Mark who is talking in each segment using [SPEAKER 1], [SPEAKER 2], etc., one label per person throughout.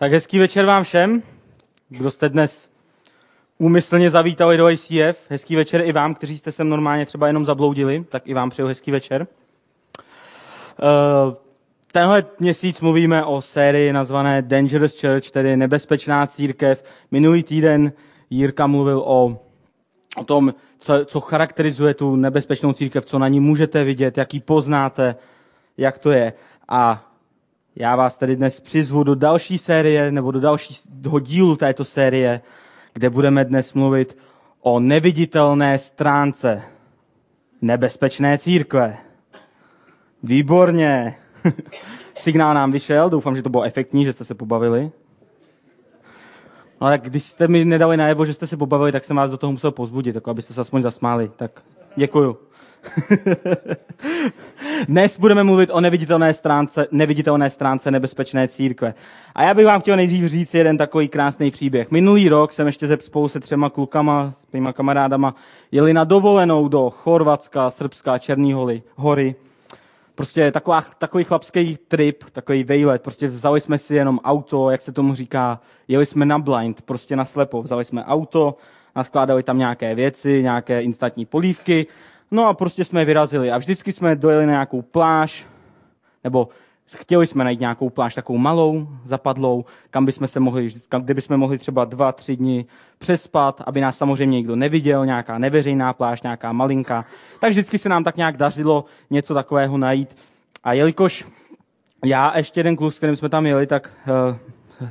[SPEAKER 1] Tak hezký večer vám všem, kdo jste dnes úmyslně zavítali do ICF. Hezký večer i vám, kteří jste sem normálně třeba jenom zabloudili, tak i vám přeju hezký večer. Uh, tenhle měsíc mluvíme o sérii nazvané Dangerous Church, tedy nebezpečná církev. Minulý týden Jirka mluvil o, o tom, co, co charakterizuje tu nebezpečnou církev, co na ní můžete vidět, jak ji poznáte, jak to je. A já vás tedy dnes přizvu do další série, nebo do dalšího dílu této série, kde budeme dnes mluvit o neviditelné stránce nebezpečné církve. Výborně. Signál nám vyšel, doufám, že to bylo efektní, že jste se pobavili. Ale když jste mi nedali najevo, že jste se pobavili, tak jsem vás do toho musel pozbudit, jako abyste se aspoň zasmáli. Tak děkuju. Dnes budeme mluvit o neviditelné stránce, neviditelné stránce nebezpečné církve. A já bych vám chtěl nejdřív říct jeden takový krásný příběh. Minulý rok jsem ještě ze spolu se třema klukama, s těma kamarádama, jeli na dovolenou do Chorvatska, Srbska, Černý hory. hory. Prostě taková, takový chlapský trip, takový vejlet. Prostě vzali jsme si jenom auto, jak se tomu říká, jeli jsme na blind, prostě na slepo. Vzali jsme auto, naskládali tam nějaké věci, nějaké instantní polívky No a prostě jsme vyrazili a vždycky jsme dojeli na nějakou pláž, nebo chtěli jsme najít nějakou pláž takovou malou, zapadlou, kam bychom se mohli, kam, kde bychom mohli třeba dva, tři dny přespat, aby nás samozřejmě nikdo neviděl, nějaká neveřejná pláž, nějaká malinka. Tak vždycky se nám tak nějak dařilo něco takového najít. A jelikož já a ještě jeden kluk, s kterým jsme tam jeli, tak uh,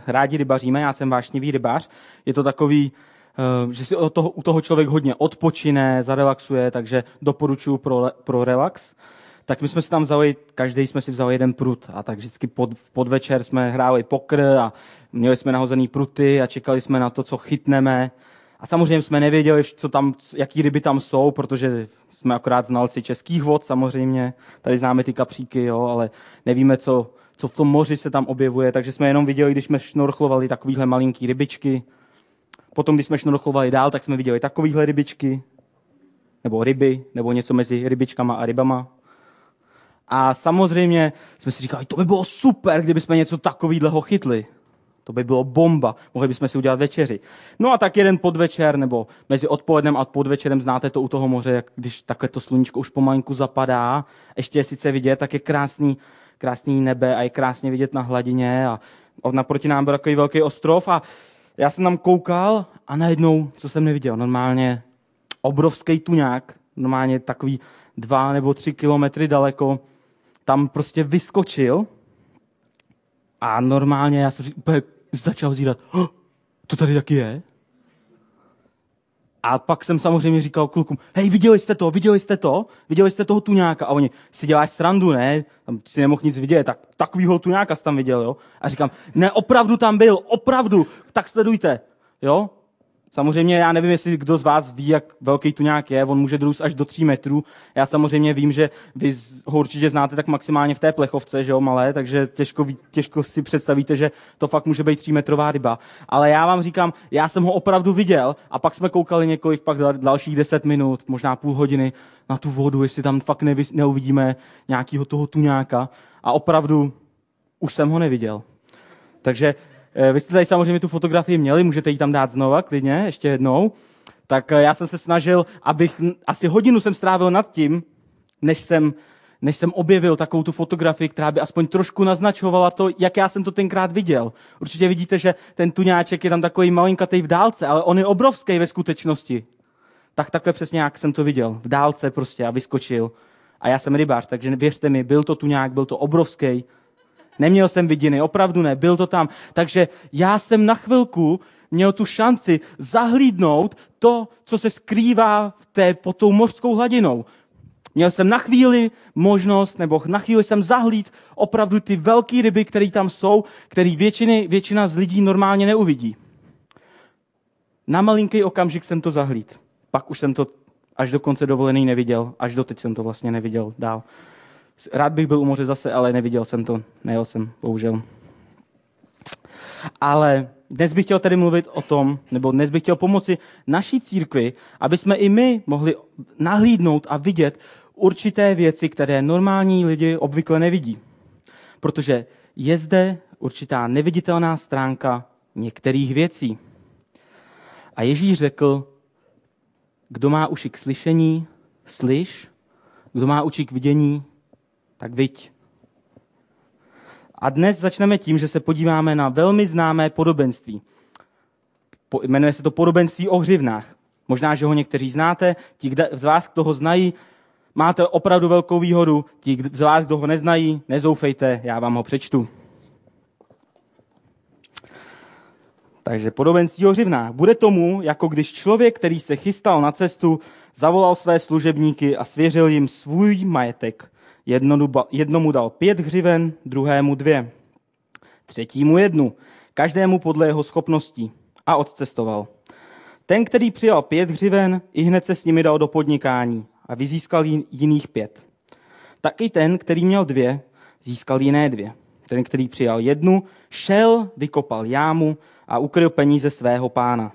[SPEAKER 1] rádi rybaříme, já jsem vášnivý rybář. Je to takový že si od toho, u toho člověk hodně odpočine, zarelaxuje, takže doporučuji pro, pro relax. Tak my jsme si tam vzali, každý jsme si vzali jeden prut a tak vždycky pod, podvečer jsme hráli pokr a měli jsme nahozený pruty a čekali jsme na to, co chytneme. A samozřejmě jsme nevěděli, co tam, jaký ryby tam jsou, protože jsme akorát znalci českých vod samozřejmě. Tady známe ty kapříky, jo, ale nevíme, co, co v tom moři se tam objevuje, takže jsme jenom viděli, když jsme šnorchlovali takovýhle malinký rybičky, Potom, když jsme šnorchovali dál, tak jsme viděli takovýhle rybičky, nebo ryby, nebo něco mezi rybičkama a rybama. A samozřejmě jsme si říkali, to by bylo super, kdyby jsme něco takového chytli. To by bylo bomba. Mohli bychom si udělat večeři. No a tak jeden podvečer, nebo mezi odpolednem a podvečerem, znáte to u toho moře, jak když takhle to sluníčko už pomalinku zapadá, ještě je sice vidět, tak je krásný, krásný nebe a je krásně vidět na hladině a naproti nám byl takový velký ostrov a já jsem tam koukal a najednou, co jsem neviděl, normálně obrovský tuňák, normálně takový dva nebo tři kilometry daleko, tam prostě vyskočil a normálně já jsem úplně začal zírat, oh, to tady taky je? A pak jsem samozřejmě říkal klukům, hej, viděli jste to, viděli jste to, viděli jste toho tuňáka? A oni, si děláš srandu, ne? Tam si nemohl nic vidět, tak takovýho tuňáka jsi tam viděl, jo? A říkám, ne, opravdu tam byl, opravdu, tak sledujte, jo? Samozřejmě já nevím, jestli kdo z vás ví, jak velký tu nějak je, on může drůst až do 3 metrů. Já samozřejmě vím, že vy ho určitě znáte tak maximálně v té plechovce, že jo, malé, takže těžko, těžko si představíte, že to fakt může být 3 metrová ryba. Ale já vám říkám, já jsem ho opravdu viděl a pak jsme koukali několik pak dalších 10 minut, možná půl hodiny na tu vodu, jestli tam fakt nevy, neuvidíme nějakého toho tuňáka. A opravdu už jsem ho neviděl. Takže vy jste tady samozřejmě tu fotografii měli, můžete ji tam dát znova, klidně, ještě jednou. Tak eh, já jsem se snažil, abych, asi hodinu jsem strávil nad tím, než jsem, než jsem objevil takovou tu fotografii, která by aspoň trošku naznačovala to, jak já jsem to tenkrát viděl. Určitě vidíte, že ten tuňáček je tam takový malinkatý v dálce, ale on je obrovský ve skutečnosti. Tak takhle přesně, jak jsem to viděl. V dálce prostě a vyskočil. A já jsem rybář, takže věřte mi, byl to tuňák, byl to obrovský, Neměl jsem vidiny, opravdu ne, byl to tam. Takže já jsem na chvilku měl tu šanci zahlídnout to, co se skrývá v té, pod tou mořskou hladinou. Měl jsem na chvíli možnost, nebo na chvíli jsem zahlíd opravdu ty velké ryby, které tam jsou, které většiny, většina z lidí normálně neuvidí. Na malinký okamžik jsem to zahlíd. Pak už jsem to až do konce dovolený neviděl. Až doteď jsem to vlastně neviděl dál. Rád bych byl u moře zase, ale neviděl jsem to. Nejel jsem, bohužel. Ale dnes bych chtěl tady mluvit o tom, nebo dnes bych chtěl pomoci naší církvi, aby jsme i my mohli nahlídnout a vidět určité věci, které normální lidi obvykle nevidí. Protože je zde určitá neviditelná stránka některých věcí. A Ježíš řekl, kdo má uši k slyšení, slyš, kdo má uši k vidění, tak viď. A dnes začneme tím, že se podíváme na velmi známé podobenství. Po, jmenuje se to podobenství o hřivnách. Možná, že ho někteří znáte, ti z vás, kdo ho znají, máte opravdu velkou výhodu, ti z vás, kdo ho neznají, nezoufejte, já vám ho přečtu. Takže podobenství o hřivnách. Bude tomu, jako když člověk, který se chystal na cestu, zavolal své služebníky a svěřil jim svůj majetek. Jednomu dal pět hřiven, druhému dvě, třetímu jednu, každému podle jeho schopností a odcestoval. Ten, který přijal pět hřiven, i hned se s nimi dal do podnikání a vyzískal jiných pět. Tak i ten, který měl dvě, získal jiné dvě. Ten, který přijal jednu, šel, vykopal jámu a ukryl peníze svého pána.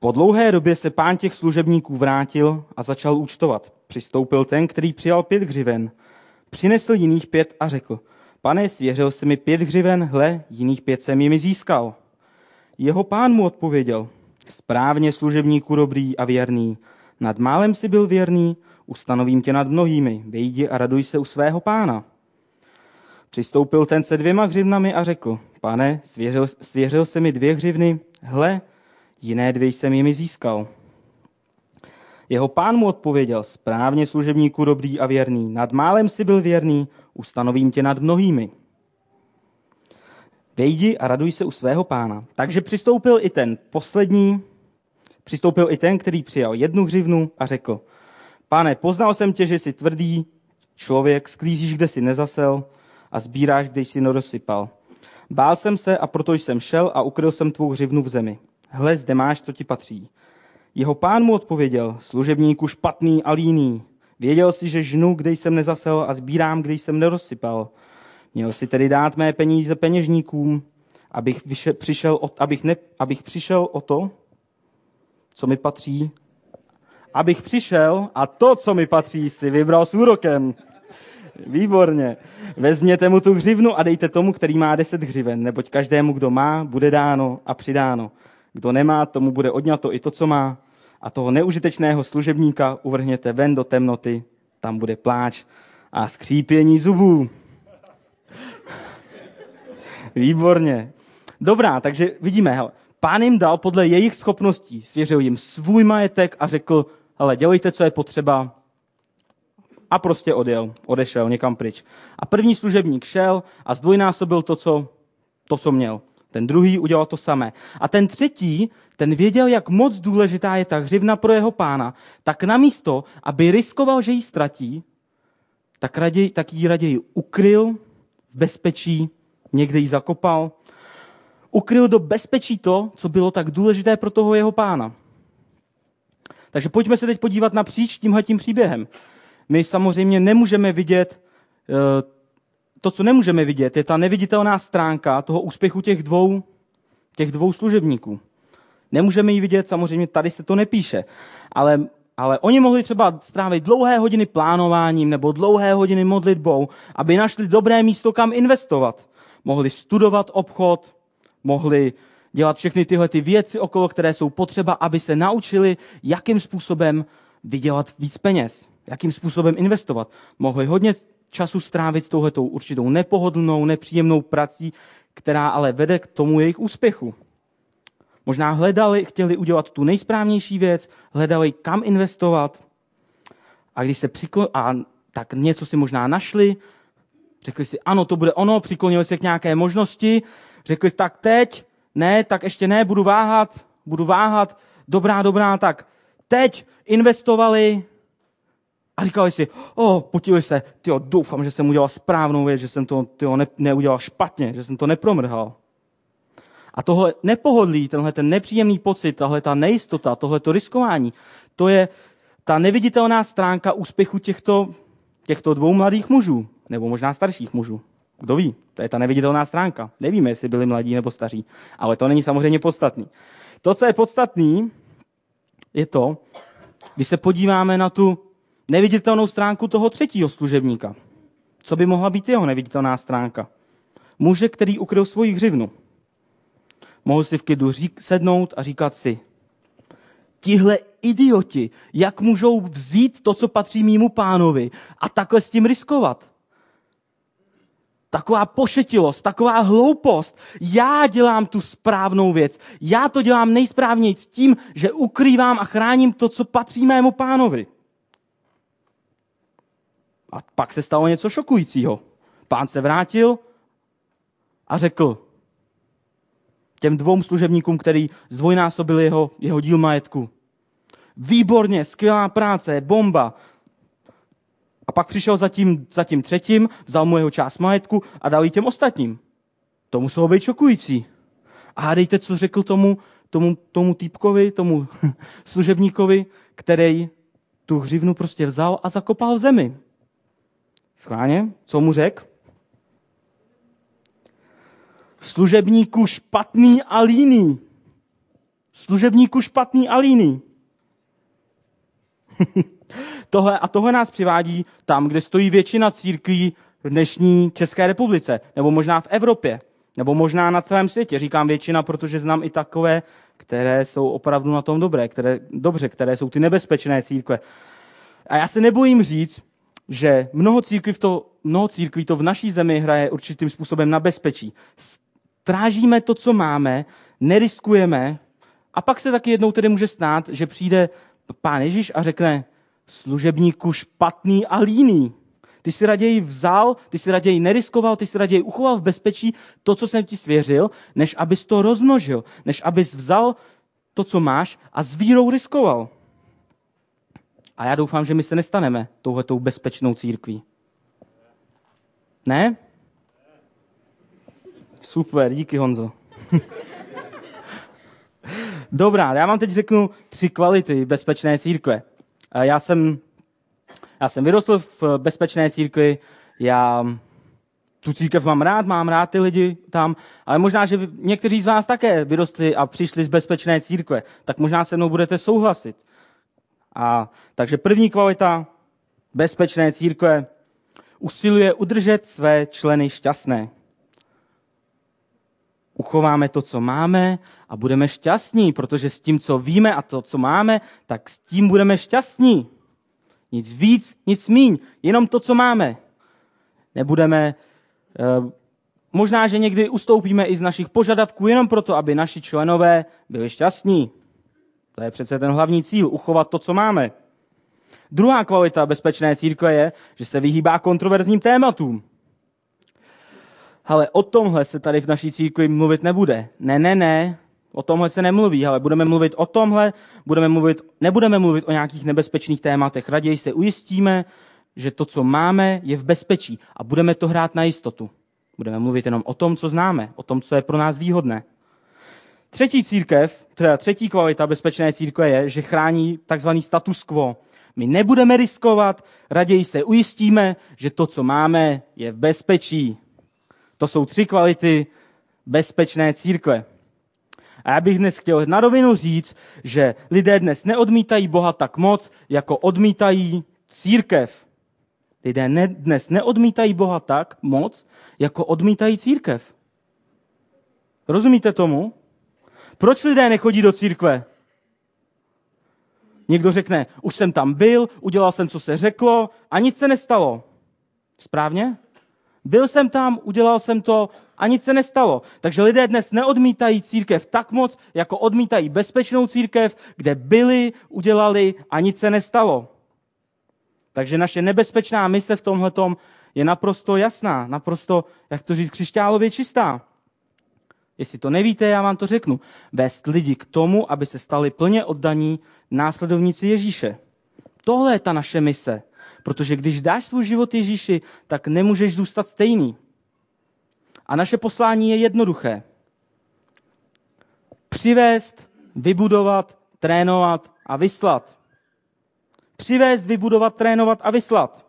[SPEAKER 1] Po dlouhé době se pán těch služebníků vrátil a začal účtovat. Přistoupil ten, který přijal pět hřiven. Přinesl jiných pět a řekl, pane, svěřil se mi pět hřiven, hle, jiných pět jsem jimi získal. Jeho pán mu odpověděl, správně služebníku dobrý a věrný. Nad málem si byl věrný, ustanovím tě nad mnohými, vejdi a raduj se u svého pána. Přistoupil ten se dvěma hřivnami a řekl, pane, svěřil, svěřil se mi dvě hřivny, hle, jiné dvě jsem jimi získal. Jeho pán mu odpověděl, správně služebníku dobrý a věrný, nad málem si byl věrný, ustanovím tě nad mnohými. Vejdi a raduj se u svého pána. Takže přistoupil i ten poslední, přistoupil i ten, který přijal jednu hřivnu a řekl, pane, poznal jsem tě, že jsi tvrdý člověk, sklízíš, kde jsi nezasel a sbíráš, kde jsi nedosypal. Bál jsem se a proto jsem šel a ukryl jsem tvou hřivnu v zemi. Hle, zde máš, co ti patří. Jeho pán mu odpověděl, služebníku špatný a líný. Věděl si, že žnu, kde jsem nezasel a sbírám, kde jsem nerozsypal. Měl si tedy dát mé peníze peněžníkům, abych, vyše, přišel, o, abych, ne, abych přišel o to, co mi patří, abych přišel a to, co mi patří, si vybral s úrokem. Výborně. Vezměte mu tu hřivnu a dejte tomu, který má deset hřiven, neboť každému, kdo má, bude dáno a přidáno. Kdo nemá, tomu bude odňato i to, co má. A toho neužitečného služebníka uvrhněte ven do temnoty, tam bude pláč a skřípění zubů. Výborně. Dobrá, takže vidíme, hele, pán jim dal podle jejich schopností, svěřil jim svůj majetek a řekl, hele, dělejte, co je potřeba, a prostě odjel, odešel někam pryč. A první služebník šel a zdvojnásobil to, co, to, co měl. Ten druhý udělal to samé. A ten třetí, ten věděl, jak moc důležitá je ta hřivna pro jeho pána, tak namísto, aby riskoval, že ji ztratí, tak, raději, tak ji raději ukryl v bezpečí, někde ji zakopal, ukryl do bezpečí to, co bylo tak důležité pro toho jeho pána. Takže pojďme se teď podívat napříč tímhle tím příběhem. My samozřejmě nemůžeme vidět, eh, to, co nemůžeme vidět, je ta neviditelná stránka toho úspěchu těch dvou, těch dvou služebníků. Nemůžeme ji vidět, samozřejmě tady se to nepíše, ale, ale oni mohli třeba strávit dlouhé hodiny plánováním nebo dlouhé hodiny modlitbou, aby našli dobré místo, kam investovat. Mohli studovat obchod, mohli dělat všechny tyhle ty věci okolo, které jsou potřeba, aby se naučili, jakým způsobem vydělat víc peněz jakým způsobem investovat. Mohli hodně času strávit touhletou určitou nepohodlnou, nepříjemnou prací, která ale vede k tomu jejich úspěchu. Možná hledali, chtěli udělat tu nejsprávnější věc, hledali, kam investovat. A když se přikl... a tak něco si možná našli, řekli si, ano, to bude ono, přiklonili se k nějaké možnosti, řekli si, tak teď, ne, tak ještě ne, budu váhat, budu váhat, dobrá, dobrá, tak teď investovali, a říkali si, o, oh, potili se, tyjo, doufám, že jsem udělal správnou věc, že jsem to tyjo, ne, neudělal špatně, že jsem to nepromrhal. A tohle nepohodlí, tenhle ten nepříjemný pocit, tahle ta nejistota, tohle to riskování, to je ta neviditelná stránka úspěchu těchto, těchto dvou mladých mužů, nebo možná starších mužů. Kdo ví, to je ta neviditelná stránka. Nevíme, jestli byli mladí nebo staří, ale to není samozřejmě podstatný. To, co je podstatný, je to, když se podíváme na tu neviditelnou stránku toho třetího služebníka. Co by mohla být jeho neviditelná stránka? Muže, který ukryl svoji hřivnu. Mohl si v klidu řík, sednout a říkat si, tihle idioti, jak můžou vzít to, co patří mýmu pánovi a takhle s tím riskovat? Taková pošetilost, taková hloupost. Já dělám tu správnou věc. Já to dělám nejsprávněji tím, že ukrývám a chráním to, co patří mému pánovi. A pak se stalo něco šokujícího. Pán se vrátil a řekl těm dvou služebníkům, který zdvojnásobili jeho, jeho díl majetku. Výborně, skvělá práce, bomba. A pak přišel za tím, za tím třetím, vzal mu jeho část majetku a dal ji těm ostatním. To muselo být šokující. A hádejte, co řekl tomu, tomu, tomu týpkovi, tomu služebníkovi, který tu hřivnu prostě vzal a zakopal v zemi. Schválně, co mu řekl? Služebníku špatný a líný. Služebníku špatný a líný. tohle, a tohle nás přivádí tam, kde stojí většina církví v dnešní České republice, nebo možná v Evropě, nebo možná na celém světě. Říkám většina, protože znám i takové, které jsou opravdu na tom dobré, které, dobře, které jsou ty nebezpečné církve. A já se nebojím říct, že mnoho církví, to, mnoho církví to v naší zemi hraje určitým způsobem na bezpečí. Strážíme to, co máme, neriskujeme a pak se taky jednou tedy může stát, že přijde pán Ježíš a řekne, služebníku špatný a líný. Ty si raději vzal, ty si raději neriskoval, ty si raději uchoval v bezpečí to, co jsem ti svěřil, než abys to rozmnožil, než abys vzal to, co máš a s vírou riskoval. A já doufám, že my se nestaneme touhletou bezpečnou církví. Ne? Super, díky Honzo. Dobrá, já vám teď řeknu tři kvality bezpečné církve. Já jsem, já jsem vyrostl v bezpečné církvi, já tu církev mám rád, mám rád ty lidi tam, ale možná, že někteří z vás také vyrostli a přišli z bezpečné církve, tak možná se mnou budete souhlasit. A takže první kvalita bezpečné církve usiluje udržet své členy šťastné. Uchováme to, co máme a budeme šťastní, protože s tím, co víme a to, co máme, tak s tím budeme šťastní. Nic víc, nic míň, jenom to, co máme. Nebudeme, eh, možná, že někdy ustoupíme i z našich požadavků jenom proto, aby naši členové byli šťastní. To je přece ten hlavní cíl, uchovat to, co máme. Druhá kvalita bezpečné církve je, že se vyhýbá kontroverzním tématům. Ale o tomhle se tady v naší církvi mluvit nebude. Ne, ne, ne, o tomhle se nemluví, ale budeme mluvit o tomhle, budeme mluvit, nebudeme mluvit o nějakých nebezpečných tématech. Raději se ujistíme, že to, co máme, je v bezpečí a budeme to hrát na jistotu. Budeme mluvit jenom o tom, co známe, o tom, co je pro nás výhodné. Třetí církev, teda třetí kvalita bezpečné církve je, že chrání takzvaný status quo. My nebudeme riskovat, raději se ujistíme, že to, co máme, je v bezpečí. To jsou tři kvality bezpečné církve. A já bych dnes chtěl na rovinu říct, že lidé dnes neodmítají Boha tak moc, jako odmítají církev. Lidé ne, dnes neodmítají Boha tak moc, jako odmítají církev. Rozumíte tomu? Proč lidé nechodí do církve? Někdo řekne, už jsem tam byl, udělal jsem, co se řeklo a nic se nestalo. Správně? Byl jsem tam, udělal jsem to a nic se nestalo. Takže lidé dnes neodmítají církev tak moc, jako odmítají bezpečnou církev, kde byli, udělali a nic se nestalo. Takže naše nebezpečná mise v tomhle je naprosto jasná, naprosto, jak to říct, křišťálově čistá. Jestli to nevíte, já vám to řeknu. Vést lidi k tomu, aby se stali plně oddaní následovníci Ježíše. Tohle je ta naše mise. Protože když dáš svůj život Ježíši, tak nemůžeš zůstat stejný. A naše poslání je jednoduché. Přivést, vybudovat, trénovat a vyslat. Přivést, vybudovat, trénovat a vyslat.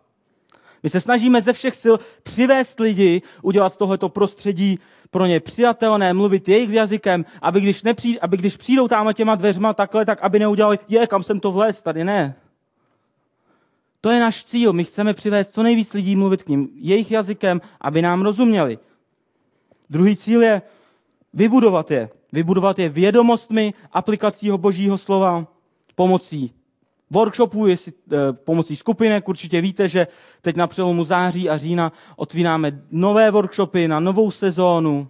[SPEAKER 1] My se snažíme ze všech sil přivést lidi, udělat tohleto prostředí pro ně přijatelné, mluvit jejich jazykem, aby když, nepřij, aby když přijdou tam těma dveřma takhle, tak aby neudělali, je, kam jsem to vlez, tady ne. To je náš cíl. My chceme přivést co nejvíc lidí mluvit k ním jejich jazykem, aby nám rozuměli. Druhý cíl je vybudovat je. Vybudovat je vědomostmi aplikací božího slova pomocí workshopů, jestli, eh, pomocí skupinek. Určitě víte, že teď na přelomu září a října otvíráme nové workshopy na novou sezónu.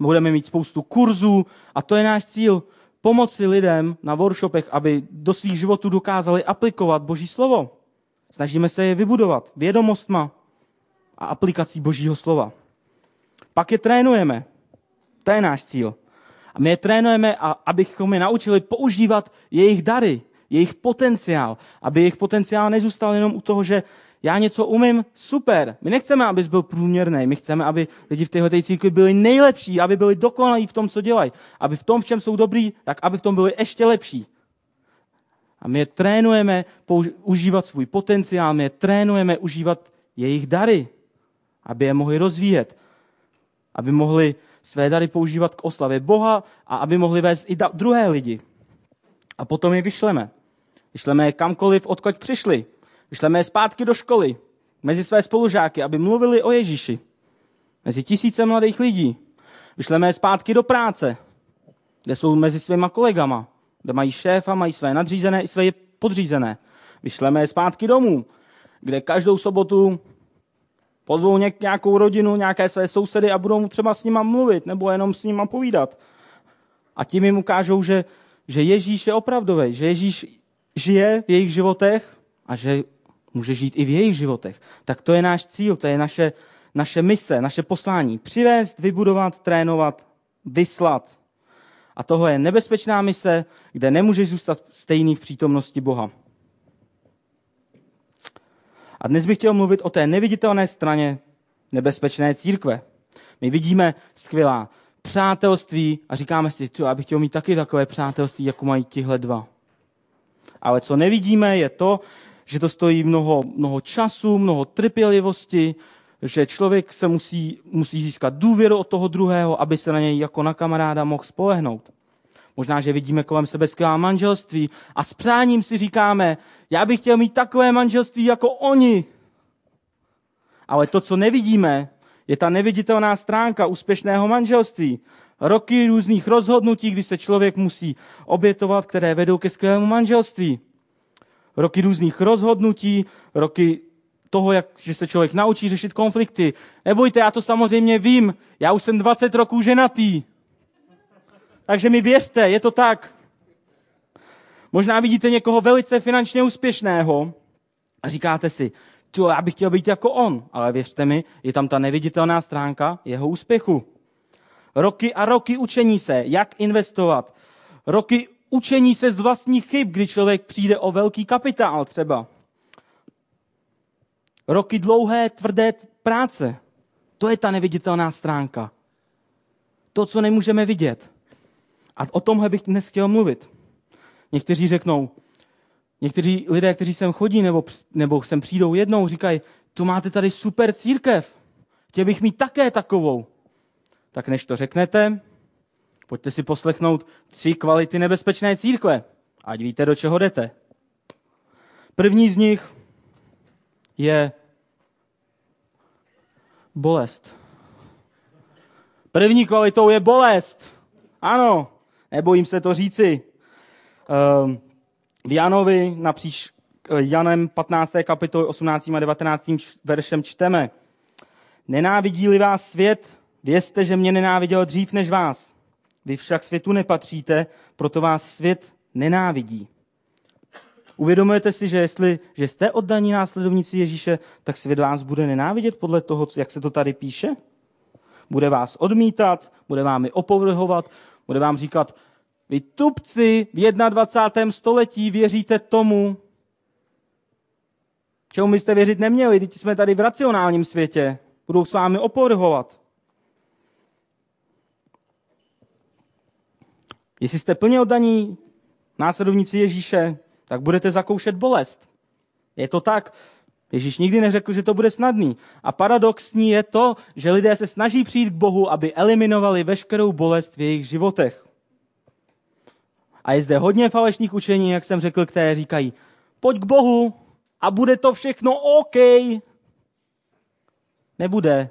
[SPEAKER 1] Budeme mít spoustu kurzů a to je náš cíl. Pomoci lidem na workshopech, aby do svých životů dokázali aplikovat Boží slovo. Snažíme se je vybudovat vědomostma a aplikací Božího slova. Pak je trénujeme. To je náš cíl. A my je trénujeme, a abychom je naučili používat jejich dary, jejich potenciál, aby jejich potenciál nezůstal jenom u toho, že já něco umím, super. My nechceme, abys byl průměrný, my chceme, aby lidi v této církvi byli nejlepší, aby byli dokonalí v tom, co dělají. Aby v tom, v čem jsou dobrý, tak aby v tom byli ještě lepší. A my je trénujeme užívat svůj potenciál, my je trénujeme užívat jejich dary, aby je mohli rozvíjet, aby mohli své dary používat k oslavě Boha a aby mohli vést i druhé lidi. A potom je vyšleme. Vyšleme je kamkoliv, odkud přišli. Vyšleme je zpátky do školy, mezi své spolužáky, aby mluvili o Ježíši. Mezi tisíce mladých lidí. Vyšleme je zpátky do práce, kde jsou mezi svýma kolegama, kde mají šéfa, mají své nadřízené i své podřízené. Vyšleme je zpátky domů, kde každou sobotu pozvou nějakou rodinu, nějaké své sousedy a budou třeba s nima mluvit nebo jenom s nima povídat. A tím jim ukážou, že, že Ježíš je opravdový, že Ježíš žije v jejich životech a že může žít i v jejich životech. Tak to je náš cíl, to je naše, naše mise, naše poslání. Přivést, vybudovat, trénovat, vyslat. A toho je nebezpečná mise, kde nemůžeš zůstat stejný v přítomnosti Boha. A dnes bych chtěl mluvit o té neviditelné straně nebezpečné církve. My vidíme skvělá přátelství a říkáme si, tu, já bych chtěl mít taky takové přátelství, jako mají tihle dva. Ale co nevidíme, je to, že to stojí mnoho, mnoho času, mnoho trpělivosti, že člověk se musí, musí získat důvěru od toho druhého, aby se na něj jako na kamaráda mohl spolehnout. Možná, že vidíme kolem sebe skvělá manželství a s přáním si říkáme, já bych chtěl mít takové manželství jako oni. Ale to, co nevidíme, je ta neviditelná stránka úspěšného manželství. Roky různých rozhodnutí, kdy se člověk musí obětovat, které vedou ke skvělému manželství. Roky různých rozhodnutí, roky toho, jak, že se člověk naučí řešit konflikty. Nebojte, já to samozřejmě vím. Já už jsem 20 roků ženatý. Takže mi věřte, je to tak. Možná vidíte někoho velice finančně úspěšného a říkáte si, já bych chtěl být jako on, ale věřte mi, je tam ta neviditelná stránka jeho úspěchu. Roky a roky učení se, jak investovat. Roky učení se z vlastních chyb, kdy člověk přijde o velký kapitál třeba. Roky dlouhé, tvrdé práce. To je ta neviditelná stránka. To, co nemůžeme vidět. A o tomhle bych dnes chtěl mluvit. Někteří řeknou, někteří lidé, kteří sem chodí nebo, nebo sem přijdou jednou, říkají, tu máte tady super církev. Chtěl bych mít také takovou. Tak než to řeknete, pojďte si poslechnout tři kvality nebezpečné církve. Ať víte, do čeho jdete. První z nich je bolest. První kvalitou je bolest. Ano, nebojím se to říci. Ehm, v Janovi napříč eh, Janem 15. kapitoly 18. a 19. veršem čteme. Nenávidí-li vás svět, vězte, že mě nenáviděl dřív než vás. Vy však světu nepatříte, proto vás svět nenávidí. Uvědomujete si, že jestli že jste oddaní následovníci Ježíše, tak svět vás bude nenávidět podle toho, jak se to tady píše? Bude vás odmítat, bude vámi opovrhovat, bude vám říkat, vy tupci v 21. století věříte tomu, čemu byste věřit neměli, teď jsme tady v racionálním světě. Budou s vámi opovrhovat. Jestli jste plně oddaní následovníci Ježíše, tak budete zakoušet bolest. Je to tak. Ježíš nikdy neřekl, že to bude snadný. A paradoxní je to, že lidé se snaží přijít k Bohu, aby eliminovali veškerou bolest v jejich životech. A je zde hodně falešných učení, jak jsem řekl, které říkají, pojď k Bohu a bude to všechno OK. Nebude.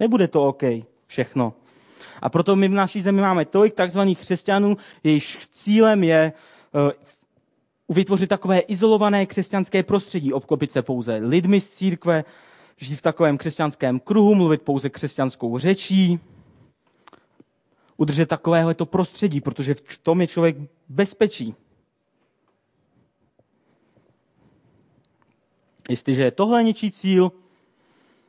[SPEAKER 1] Nebude to OK všechno. A proto my v naší zemi máme tolik takzvaných křesťanů, jejichž cílem je uh, vytvořit takové izolované křesťanské prostředí, obklopit se pouze lidmi z církve, žít v takovém křesťanském kruhu, mluvit pouze křesťanskou řečí, udržet takovéhle to prostředí, protože v tom je člověk bezpečí. Jestliže je tohle něčí cíl,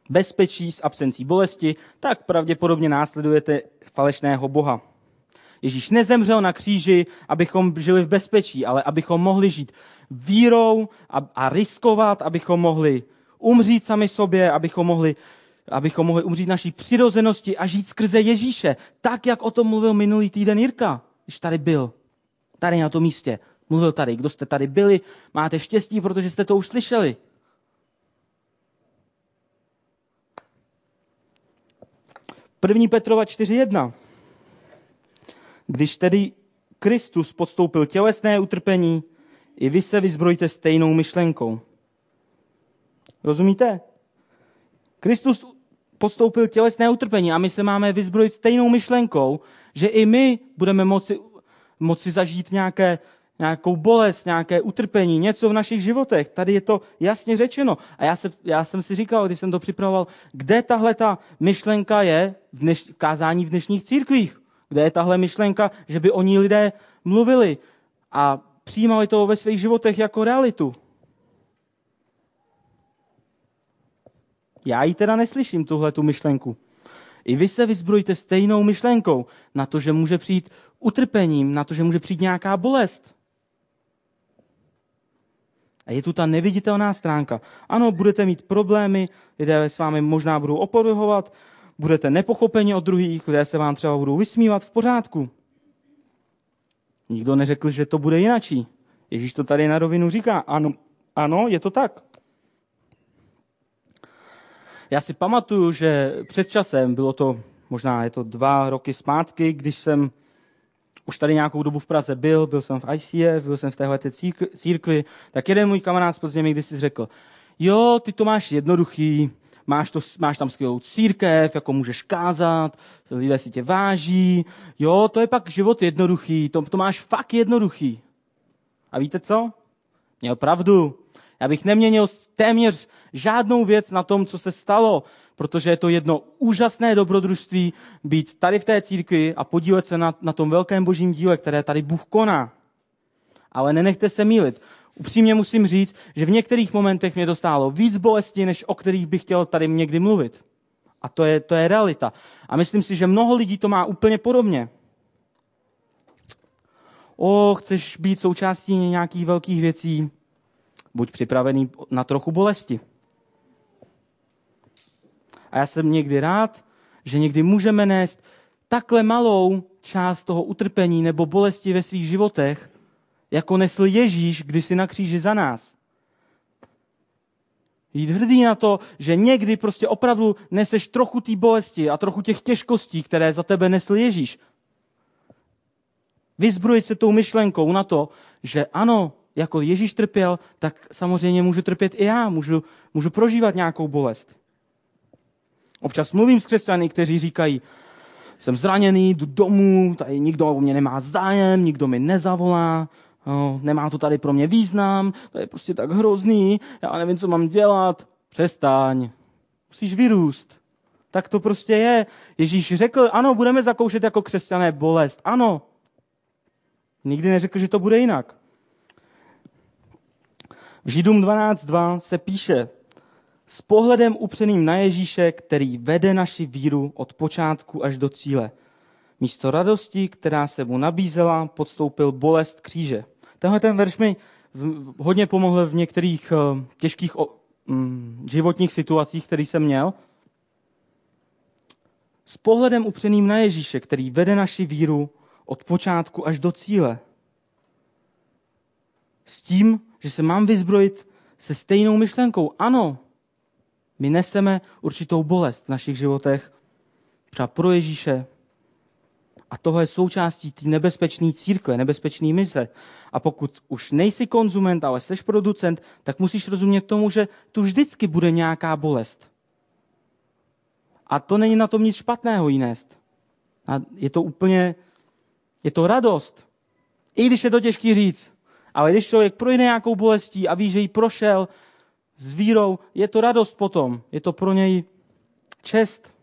[SPEAKER 1] bezpečí s absencí bolesti, tak pravděpodobně následujete falešného Boha. Ježíš nezemřel na kříži, abychom žili v bezpečí, ale abychom mohli žít vírou a, a riskovat, abychom mohli umřít sami sobě, abychom mohli, abychom mohli umřít naší přirozenosti a žít skrze Ježíše. Tak, jak o tom mluvil minulý týden Jirka, když tady byl. Tady na tom místě. Mluvil tady. Kdo jste tady byli, máte štěstí, protože jste to už slyšeli. První Petrova 4.1. Když tedy Kristus podstoupil tělesné utrpení, i vy se vyzbrojte stejnou myšlenkou. Rozumíte? Kristus podstoupil tělesné utrpení a my se máme vyzbrojit stejnou myšlenkou, že i my budeme moci, moci zažít nějaké, nějakou bolest, nějaké utrpení, něco v našich životech. Tady je to jasně řečeno. A já, se, já jsem si říkal, když jsem to připravoval, kde tahle ta myšlenka je v, dneš, v kázání v dnešních církvích. Kde je tahle myšlenka, že by o ní lidé mluvili a přijímali to ve svých životech jako realitu. Já ji teda neslyším, tuhle tu myšlenku. I vy se vyzbrojte stejnou myšlenkou na to, že může přijít utrpením, na to, že může přijít nějaká bolest. A je tu ta neviditelná stránka. Ano, budete mít problémy, lidé s vámi možná budou opovrhovat, budete nepochopeni od druhých, lidé se vám třeba budou vysmívat v pořádku. Nikdo neřekl, že to bude jinačí. Ježíš to tady na rovinu říká. Ano, ano, je to tak. Já si pamatuju, že před časem, bylo to možná je to dva roky zpátky, když jsem už tady nějakou dobu v Praze byl, byl jsem v ICF, byl jsem v téhle církvi, tak jeden můj kamarád z Plzně mi když si řekl, jo, ty to máš jednoduchý, máš, to, máš tam skvělou církev, jako můžeš kázat, lidé si tě váží, jo, to je pak život jednoduchý, to, to máš fakt jednoduchý. A víte co? Měl pravdu. Já bych neměnil téměř žádnou věc na tom, co se stalo, protože je to jedno úžasné dobrodružství být tady v té církvi a podílet se na, na tom velkém božím díle, které tady Bůh koná. Ale nenechte se mílit. Upřímně musím říct, že v některých momentech mě dostálo víc bolesti, než o kterých bych chtěl tady někdy mluvit. A to je, to je realita. A myslím si, že mnoho lidí to má úplně podobně. O, chceš být součástí nějakých velkých věcí? Buď připravený na trochu bolesti. A já jsem někdy rád, že někdy můžeme nést takhle malou část toho utrpení nebo bolesti ve svých životech, jako nesl Ježíš si na kříži za nás. Jít hrdý na to, že někdy prostě opravdu neseš trochu té bolesti a trochu těch těžkostí, které za tebe nesl Ježíš. Vyzbrojit se tou myšlenkou na to, že ano, jako Ježíš trpěl, tak samozřejmě můžu trpět i já, můžu, můžu prožívat nějakou bolest. Občas mluvím s křesťany, kteří říkají, jsem zraněný, jdu domů, tady nikdo o mě nemá zájem, nikdo mi nezavolá, no, nemá to tady pro mě význam, to je prostě tak hrozný, já nevím, co mám dělat. Přestaň, musíš vyrůst. Tak to prostě je. Ježíš řekl, ano, budeme zakoušet jako křesťané bolest. Ano. Nikdy neřekl, že to bude jinak. Židům 12.2 se píše, s pohledem upřeným na Ježíše, který vede naši víru od počátku až do cíle. Místo radosti, která se mu nabízela, podstoupil bolest kříže. Tenhle ten verš mi hodně pomohl v některých eh, těžkých mm, životních situacích, které jsem měl. S pohledem upřeným na Ježíše, který vede naši víru od počátku až do cíle. S tím, že se mám vyzbrojit se stejnou myšlenkou. Ano, my neseme určitou bolest v našich životech, třeba pro Ježíše. A toho je součástí té nebezpečné církve, nebezpečné mise. A pokud už nejsi konzument, ale jsi producent, tak musíš rozumět tomu, že tu vždycky bude nějaká bolest. A to není na tom nic špatného jí nést. A je to úplně, je to radost. I když je to těžký říct. Ale když člověk projde nějakou bolestí a ví, že ji prošel s vírou, je to radost potom. Je to pro něj čest.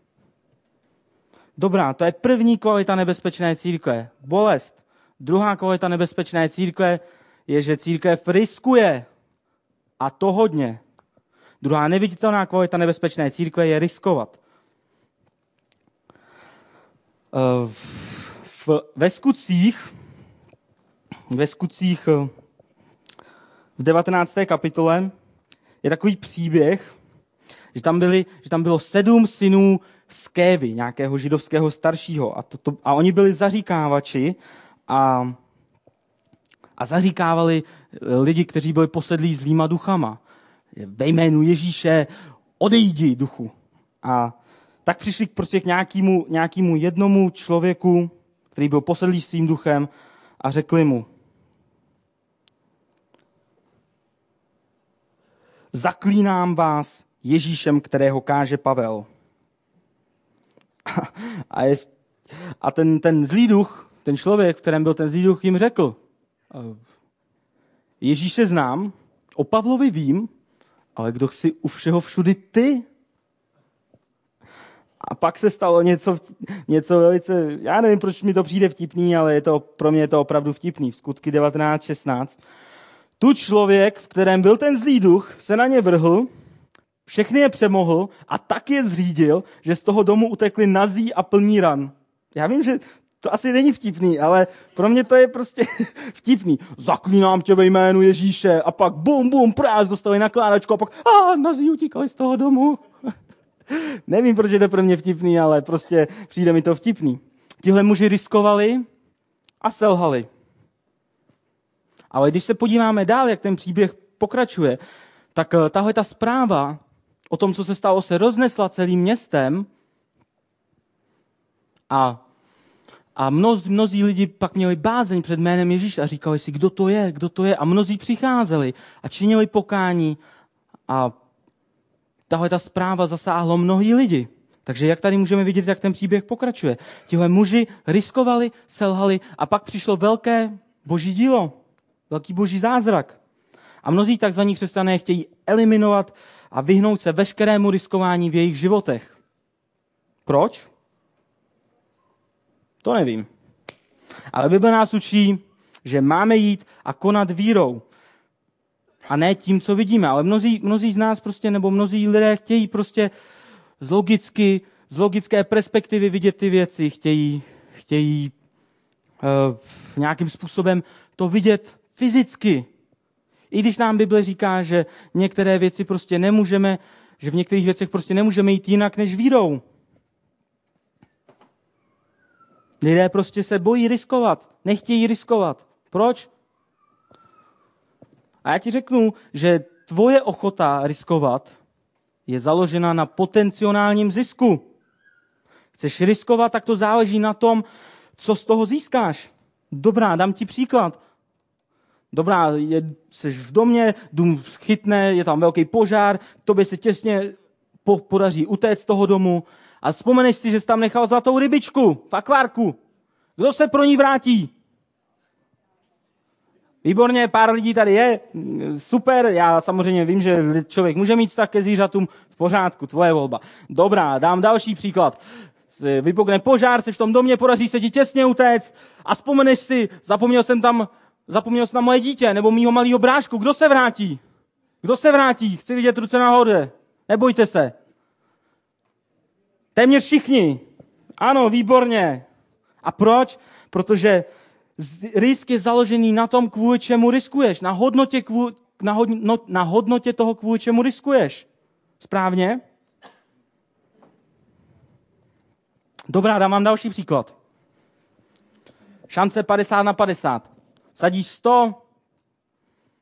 [SPEAKER 1] Dobrá, to je první kvalita nebezpečné církve. Bolest. Druhá kvalita nebezpečné církve je, že církev riskuje. A to hodně. Druhá neviditelná kvalita nebezpečné církve je riskovat. Eh, v, ve skutcích, ve skutcích eh, v 19. kapitole je takový příběh, že tam, byli, že tam bylo sedm synů z Kévy, nějakého židovského staršího. A, to, to, a oni byli zaříkávači a, a zaříkávali eh, lidi, kteří byli posedlí zlýma duchama. Ve jménu Ježíše odejdi duchu. A tak přišli prostě k nějakému, nějakému jednomu člověku, který byl posedlý svým duchem a řekli mu, zaklínám vás Ježíšem, kterého káže Pavel. A, je, a ten, ten zlý duch, ten člověk, v kterém byl ten zlý duch, jim řekl, Ježíše znám, o Pavlovi vím, ale kdo jsi u všeho všudy ty? A pak se stalo něco, něco velice, já nevím, proč mi to přijde vtipný, ale je to, pro mě je to opravdu vtipný. V skutky 19.16. Tu člověk, v kterém byl ten zlý duch, se na ně vrhl, všechny je přemohl a tak je zřídil, že z toho domu utekli nazí a plní ran. Já vím, že to asi není vtipný, ale pro mě to je prostě vtipný. Zaklínám tě ve jménu Ježíše a pak bum, bum, práz, dostali nakládačku a pak a nazí utíkali z toho domu. Nevím, proč je to pro mě vtipný, ale prostě přijde mi to vtipný. Tihle muži riskovali a selhali. Ale když se podíváme dál, jak ten příběh pokračuje, tak eh, tahle ta zpráva o tom, co se stalo, se roznesla celým městem a a mnoz, mnozí lidi pak měli bázeň před jménem Ježíše a říkali si, kdo to je, kdo to je. A mnozí přicházeli a činili pokání a tahle ta zpráva zasáhlo mnohý lidi. Takže jak tady můžeme vidět, jak ten příběh pokračuje. Tihle muži riskovali, selhali a pak přišlo velké boží dílo, velký boží zázrak. A mnozí takzvaní křesťané chtějí eliminovat a vyhnout se veškerému riskování v jejich životech. Proč? To nevím. Ale Bible nás učí, že máme jít a konat vírou a ne tím, co vidíme. Ale mnozí, mnozí z nás prostě, nebo mnozí lidé chtějí prostě z logicky, z logické perspektivy vidět ty věci, chtějí, chtějí uh, nějakým způsobem to vidět fyzicky. I když nám Bible říká, že některé věci prostě nemůžeme, že v některých věcech prostě nemůžeme jít jinak než vírou. Lidé prostě se bojí riskovat, nechtějí riskovat. Proč? A já ti řeknu, že tvoje ochota riskovat je založena na potenciálním zisku. Chceš riskovat, tak to záleží na tom, co z toho získáš. Dobrá, dám ti příklad. Dobrá, je, jsi v domě, dům chytne, je tam velký požár, tobě se těsně po, podaří utéct z toho domu a vzpomeneš si, že jsi tam nechal zlatou rybičku v akvárku. Kdo se pro ní vrátí? Výborně, pár lidí tady je, super, já samozřejmě vím, že člověk může mít vztah ke zvířatům, v pořádku, tvoje volba. Dobrá, dám další příklad. Vypukne požár, jsi v tom domě, podaří se ti těsně utéct a vzpomeneš si, zapomněl jsem tam, zapomněl jsem na moje dítě nebo mýho malého brášku, kdo se vrátí? Kdo se vrátí? Chci vidět ruce nahoře. Nebojte se. Téměř všichni. Ano, výborně. A proč? Protože risk je založený na tom, kvůli čemu riskuješ, na hodnotě, kvůli, na, hodnotě, no, na hodnotě toho, kvůli čemu riskuješ. Správně? Dobrá, dám vám další příklad. Šance 50 na 50. Sadíš 100,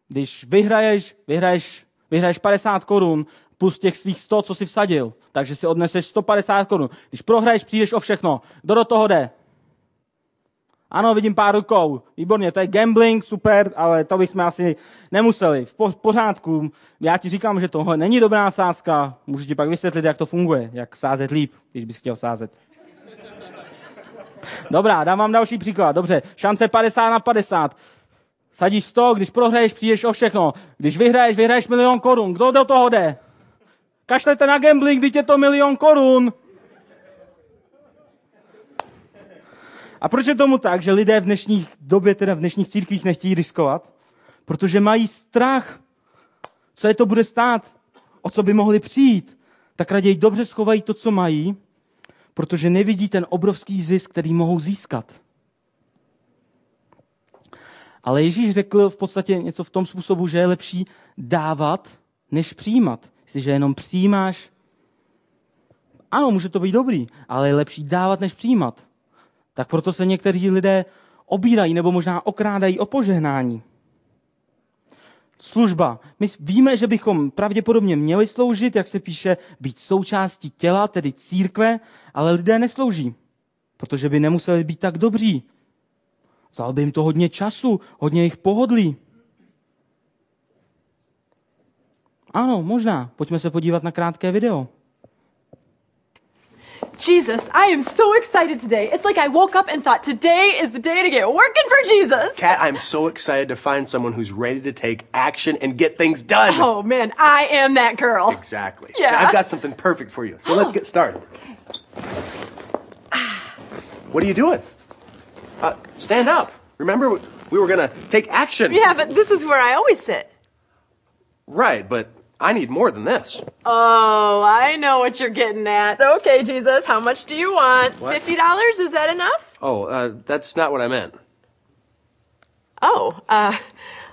[SPEAKER 1] když vyhraješ, vyhraješ, vyhraješ 50 korun plus těch svých 100, co jsi vsadil. Takže si odneseš 150 korun. Když prohraješ, přijdeš o všechno. Kdo do toho jde? Ano, vidím pár rukou. Výborně, to je gambling, super, ale to bychom asi nemuseli. V po- pořádku. Já ti říkám, že tohle není dobrá sázka. Můžu ti pak vysvětlit, jak to funguje, jak sázet líp, když bys chtěl sázet. Dobrá, dám vám další příklad. Dobře, šance 50 na 50. Sadíš 100, když prohraješ, přijdeš o všechno. Když vyhraješ, vyhraješ milion korun. Kdo do toho jde? Kašlete na gambling, když je to milion korun. A proč je tomu tak, že lidé v dnešní době, teda v dnešních církvích nechtějí riskovat? Protože mají strach, co je to bude stát, o co by mohli přijít. Tak raději dobře schovají to, co mají, protože nevidí ten obrovský zisk, který mohou získat. Ale Ježíš řekl v podstatě něco v tom způsobu, že je lepší dávat, než přijímat. Jestliže jenom přijímáš, ano, může to být dobrý, ale je lepší dávat, než přijímat. Tak proto se někteří lidé obírají nebo možná okrádají o požehnání. Služba. My víme, že bychom pravděpodobně měli sloužit, jak se píše, být součástí těla, tedy církve, ale lidé neslouží, protože by nemuseli být tak dobří. Vzal by jim to hodně času, hodně jich pohodlí. Ano, možná. Pojďme se podívat na krátké video.
[SPEAKER 2] Jesus, I am so excited today. It's like I woke up and thought today is the day to get working for Jesus.
[SPEAKER 3] Kat, I'm so excited to find someone who's ready to take action and get things done.
[SPEAKER 2] Oh man, I am that girl.
[SPEAKER 3] Exactly.
[SPEAKER 2] Yeah.
[SPEAKER 3] I've got something perfect for you. So let's get started. What are you doing? Uh, stand up. Remember, we were going to take action.
[SPEAKER 2] Yeah, but this is where I always sit.
[SPEAKER 3] Right, but I need more than this.
[SPEAKER 2] Oh, I know what you're getting at. Okay, Jesus, how much do you want?
[SPEAKER 3] What?
[SPEAKER 2] $50? Is that enough?
[SPEAKER 3] Oh, uh, that's not what I meant.
[SPEAKER 2] Oh, uh,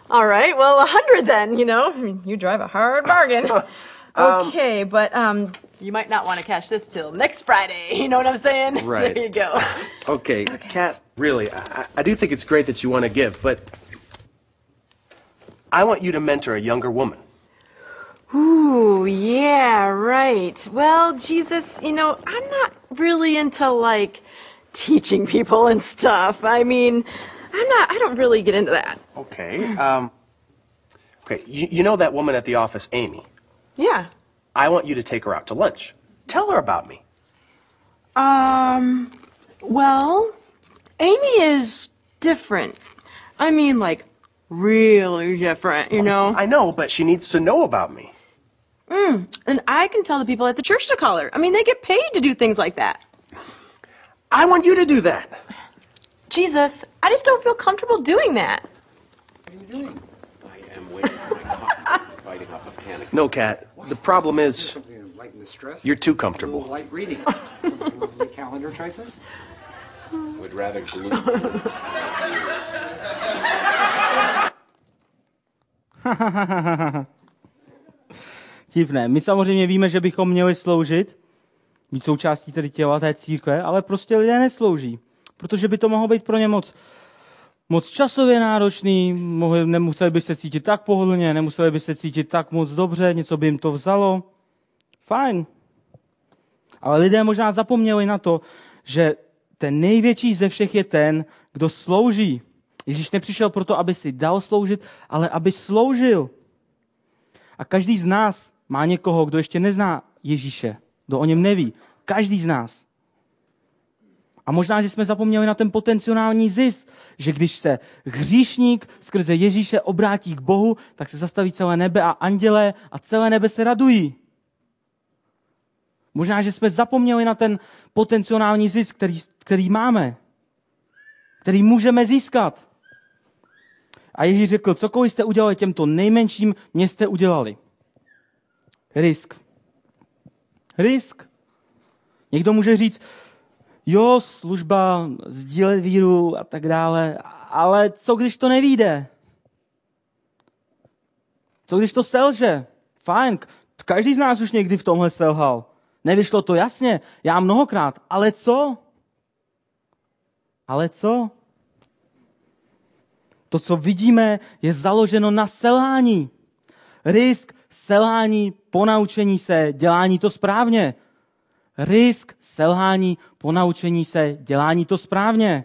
[SPEAKER 2] all right. Well, a hundred then, you know. I mean, you drive a hard bargain. okay, but, um, you might not want to cash this till next Friday. You know what I'm saying?
[SPEAKER 3] Right.
[SPEAKER 2] There you go.
[SPEAKER 3] Okay, Kat, really, I, I do think it's great that you want to give, but I want you to mentor a younger woman.
[SPEAKER 2] Ooh, yeah, right. Well, Jesus, you know, I'm not really into like teaching people and stuff. I mean, I'm not, I don't really get into that.
[SPEAKER 3] Okay. Um, okay, you, you know that woman at the office, Amy?
[SPEAKER 2] Yeah.
[SPEAKER 3] I want you to take her out to lunch. Tell her about me.
[SPEAKER 2] Um, well, Amy is different. I mean, like, really different, you know?
[SPEAKER 3] I know, but she needs to know about me. Mm.
[SPEAKER 2] And I can tell the people at the church to call her. I mean, they get paid to do things like that.
[SPEAKER 3] I want you to do that.
[SPEAKER 2] Jesus, I just don't feel comfortable doing that.
[SPEAKER 4] What are you doing? I am waiting for my coffee, fighting off a panic.
[SPEAKER 3] No, Kat. The problem is
[SPEAKER 4] Something to lighten the stress.
[SPEAKER 3] you're too
[SPEAKER 4] A
[SPEAKER 3] comfortable.
[SPEAKER 4] light reading. Some lovely calendar choices.
[SPEAKER 5] Would rather glue.
[SPEAKER 1] Tipné. My samozřejmě víme, že bychom měli sloužit, být součástí tedy těla té církve, ale prostě lidé neslouží, protože by to mohlo být pro ně moc, moc časově náročný, mohli, nemuseli by se cítit tak pohodlně, nemuseli by se cítit tak moc dobře, něco by jim to vzalo. Fajn. Ale lidé možná zapomněli na to, že ten největší ze všech je ten, kdo slouží. Ježíš nepřišel proto, aby si dal sloužit, ale aby sloužil. A každý z nás má někoho, kdo ještě nezná Ježíše, kdo o něm neví. Každý z nás. A možná, že jsme zapomněli na ten potenciální zisk, že když se hříšník skrze Ježíše obrátí k Bohu, tak se zastaví celé nebe a andělé a celé nebe se radují. Možná, že jsme zapomněli na ten potenciální zisk, který, který máme, který můžeme získat. A Ježíš řekl, cokoliv jste udělali těmto nejmenším, mě jste udělali. Risk. Risk. Někdo může říct, jo, služba, sdílet víru a tak dále, ale co když to nevíde? Co když to selže? Fajn, každý z nás už někdy v tomhle selhal. Nevyšlo to jasně, já mnohokrát, ale co? Ale co? To, co vidíme, je založeno na selhání. Risk, selhání, ponaučení se, dělání to správně. Risk, selhání, ponaučení se, dělání to správně.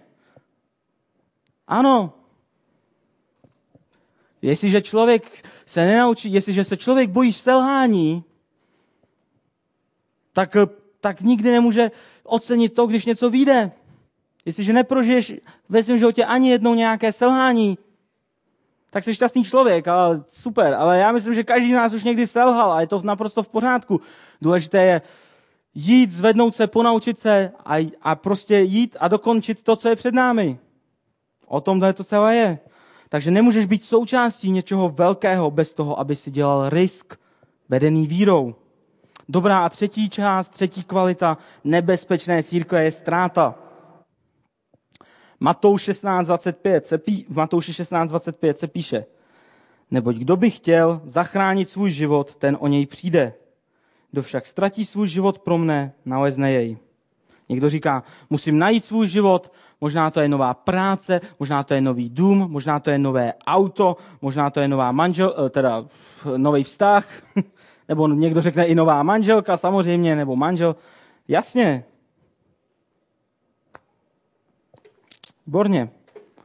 [SPEAKER 1] Ano. Jestliže člověk se nenaučí, jestliže se člověk bojí selhání, tak, tak nikdy nemůže ocenit to, když něco vyjde. Jestliže neprožiješ ve svém životě ani jednou nějaké selhání, tak jsi šťastný člověk, ale super. Ale já myslím, že každý z nás už někdy selhal a je to naprosto v pořádku. Důležité je jít, zvednout se, ponaučit se a, a prostě jít a dokončit to, co je před námi. O tom to celé je. Takže nemůžeš být součástí něčeho velkého bez toho, aby si dělal risk vedený vírou. Dobrá a třetí část, třetí kvalita nebezpečné církve je ztráta. Matouš 16.25 se pí, v Matouši 16.25 se píše, neboť kdo by chtěl zachránit svůj život, ten o něj přijde. Kdo však ztratí svůj život pro mne, nalezne jej. Někdo říká, musím najít svůj život, možná to je nová práce, možná to je nový dům, možná to je nové auto, možná to je nová manžel, eh, teda nový vztah, nebo někdo řekne i nová manželka samozřejmě, nebo manžel. Jasně. Borně.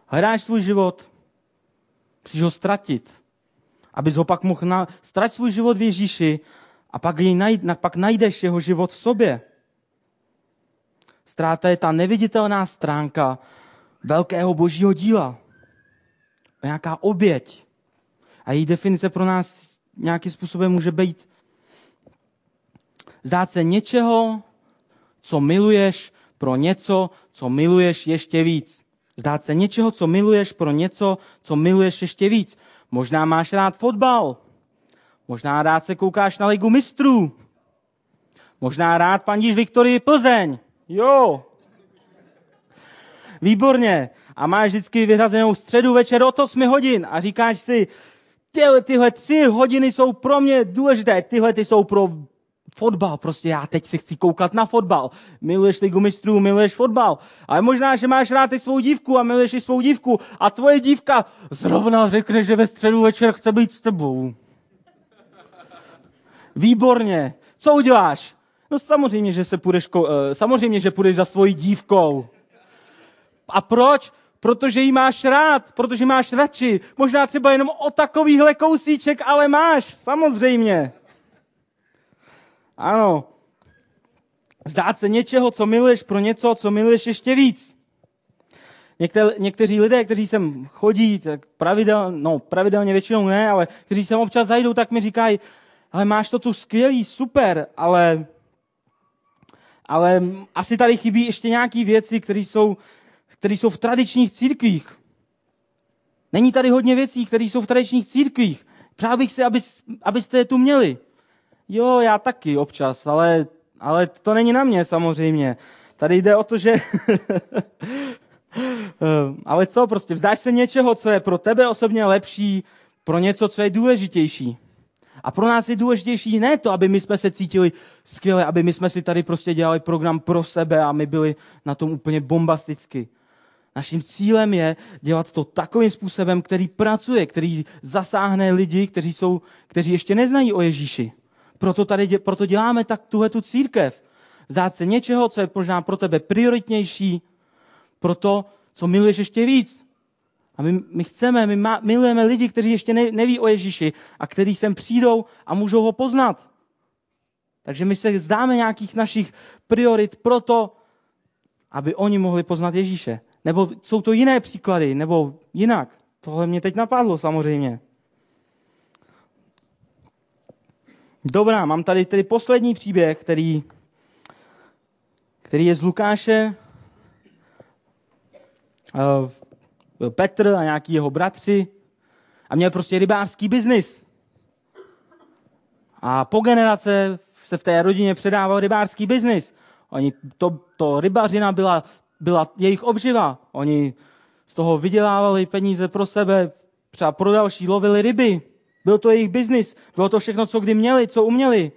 [SPEAKER 1] Hledáš svůj život, musíš ho ztratit. Abys ho pak mohl na... Strať svůj život v Ježíši a pak, jej najd, pak najdeš jeho život v sobě. Ztráta je ta neviditelná stránka velkého božího díla. Nějaká oběť. A její definice pro nás nějakým způsobem může být zdát se něčeho, co miluješ, pro něco, co miluješ ještě víc. Zdát se něčeho, co miluješ, pro něco, co miluješ ještě víc. Možná máš rád fotbal. Možná rád se koukáš na ligu mistrů. Možná rád fandíš Viktorii Plzeň. Jo. Výborně. A máš vždycky vyhrazenou středu večer od 8 hodin a říkáš si, tyhle, tyhle tři hodiny jsou pro mě důležité, tyhle ty jsou pro fotbal, prostě já teď si chci koukat na fotbal. Miluješ ligu mistrů, miluješ fotbal. Ale možná, že máš rád i svou dívku a miluješ i svou dívku a tvoje dívka zrovna řekne, že ve středu večer chce být s tebou. Výborně. Co uděláš? No samozřejmě, že se půjdeš, eh, samozřejmě, že půjdeš za svojí dívkou. A proč? Protože ji máš rád, protože máš radši. Možná třeba jenom o takovýhle kousíček, ale máš, samozřejmě. Ano. Zdát se něčeho, co miluješ pro něco, co miluješ ještě víc. Někte, někteří lidé, kteří sem chodí, tak pravidel, no, pravidelně většinou ne, ale kteří sem občas zajdou, tak mi říkají, ale máš to tu skvělý, super, ale, ale asi tady chybí ještě nějaké věci, které jsou, které jsou v tradičních církvích. Není tady hodně věcí, které jsou v tradičních církvích. Přál bych si, aby, abyste je tu měli. Jo, já taky občas, ale, ale to není na mě samozřejmě. Tady jde o to, že... ale co prostě, vzdáš se něčeho, co je pro tebe osobně lepší, pro něco, co je důležitější. A pro nás je důležitější ne to, aby my jsme se cítili skvěle, aby my jsme si tady prostě dělali program pro sebe a my byli na tom úplně bombasticky. Naším cílem je dělat to takovým způsobem, který pracuje, který zasáhne lidi, kteří, jsou, kteří ještě neznají o Ježíši. Proto, tady, proto děláme tak tuhle tu církev. Zdát se něčeho, co je možná pro tebe prioritnější, pro to, co miluješ ještě víc. A my, my chceme, my má, milujeme lidi, kteří ještě ne, neví o Ježíši a kteří sem přijdou a můžou ho poznat. Takže my se zdáme nějakých našich priorit pro to, aby oni mohli poznat Ježíše. Nebo jsou to jiné příklady, nebo jinak. Tohle mě teď napadlo samozřejmě. Dobrá, mám tady tedy poslední příběh, který, který je z Lukáše. Byl Petr a nějaký jeho bratři a měl prostě rybářský biznis. A po generace se v té rodině předával rybářský biznis. Oni, to, to rybařina byla, byla jejich obživa. Oni z toho vydělávali peníze pro sebe, třeba pro další lovili ryby. Byl to jejich biznis, bylo to všechno, co kdy měli, co uměli.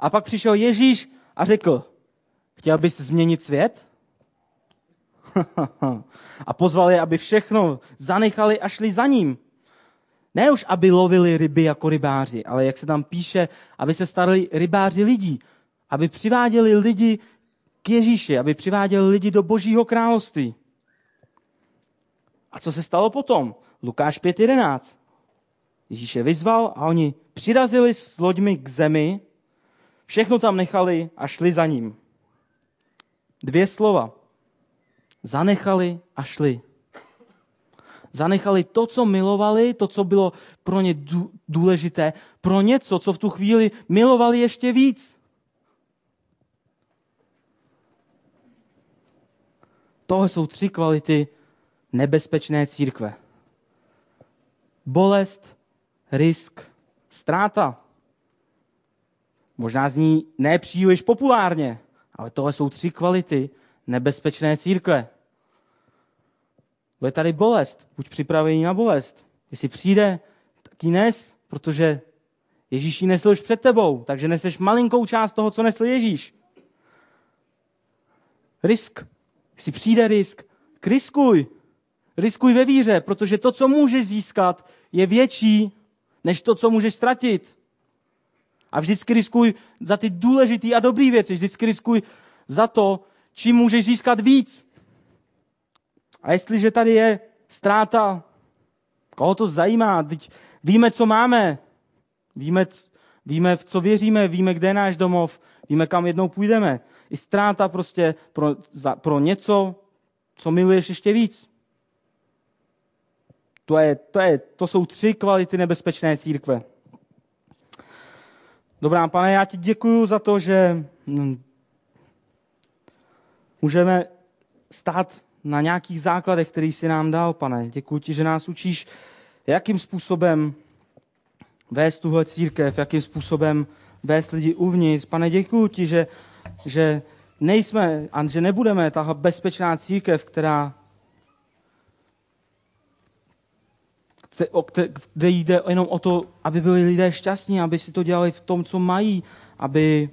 [SPEAKER 1] A pak přišel Ježíš a řekl, chtěl bys změnit svět? a pozval je, aby všechno zanechali a šli za ním. Ne už, aby lovili ryby jako rybáři, ale jak se tam píše, aby se starali rybáři lidí, aby přiváděli lidi k Ježíši, aby přiváděli lidi do Božího království. A co se stalo potom? Lukáš 5.11. Ježíš je vyzval a oni přirazili s loďmi k zemi, všechno tam nechali a šli za ním. Dvě slova. Zanechali a šli. Zanechali to, co milovali, to, co bylo pro ně důležité, pro něco, co v tu chvíli milovali ještě víc. Tohle jsou tři kvality nebezpečné církve. Bolest, risk, ztráta. Možná zní nepříliš populárně, ale tohle jsou tři kvality nebezpečné církve. Bude tady bolest, buď připravený na bolest. Jestli přijde, tak ji nes, protože Ježíš ji nesl už před tebou, takže neseš malinkou část toho, co nesl Ježíš. Risk. Jestli přijde risk, riskuj. Riskuj ve víře, protože to, co můžeš získat, je větší než to, co můžeš ztratit. A vždycky riskuj za ty důležité a dobré věci. Vždycky riskuj za to, čím můžeš získat víc. A jestliže tady je ztráta, koho to zajímá? Teď víme, co máme. Víme, víme, v co věříme, víme, kde je náš domov, víme, kam jednou půjdeme. I ztráta prostě pro, za, pro něco, co miluješ ještě víc. To, je, to, je, to jsou tři kvality nebezpečné církve. Dobrá, pane, já ti děkuji za to, že hm, můžeme stát na nějakých základech, který jsi nám dal, pane. Děkuji ti, že nás učíš, jakým způsobem vést tuhle církev, jakým způsobem vést lidi uvnitř. Pane, děkuji ti, že, že nejsme a že nebudeme ta bezpečná církev, která kde jde jenom o to, aby byli lidé šťastní, aby si to dělali v tom, co mají, aby,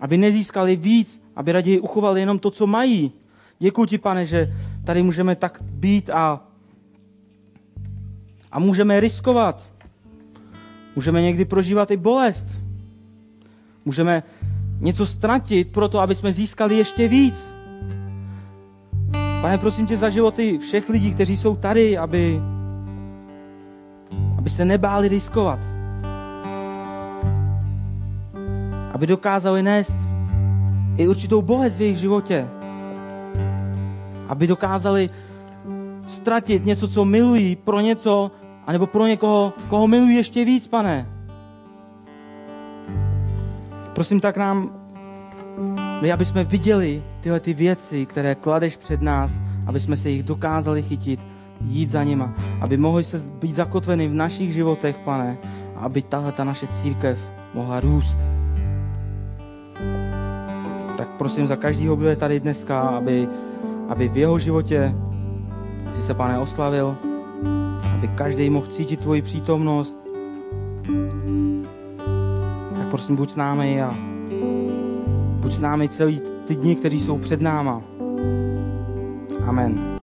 [SPEAKER 1] aby nezískali víc, aby raději uchovali jenom to, co mají. Děkuji ti, pane, že tady můžeme tak být a, a můžeme riskovat. Můžeme někdy prožívat i bolest. Můžeme něco ztratit pro to, aby jsme získali ještě víc. Pane, prosím tě za životy všech lidí, kteří jsou tady, aby, aby se nebáli riskovat. Aby dokázali nést i určitou bolest v jejich životě. Aby dokázali ztratit něco, co milují, pro něco, anebo pro někoho, koho milují ještě víc, pane. Prosím, tak nám, my, aby jsme viděli tyhle ty věci, které kladeš před nás, aby jsme se jich dokázali chytit, jít za nima, aby mohli se být zakotveny v našich životech, pane, a aby tahle ta naše církev mohla růst. Tak prosím za každého, kdo je tady dneska, aby, aby v jeho životě si se, pane, oslavil, aby každý mohl cítit tvoji přítomnost. Tak prosím, buď s námi a buď s námi celý ty dny, kteří jsou před náma. Amen.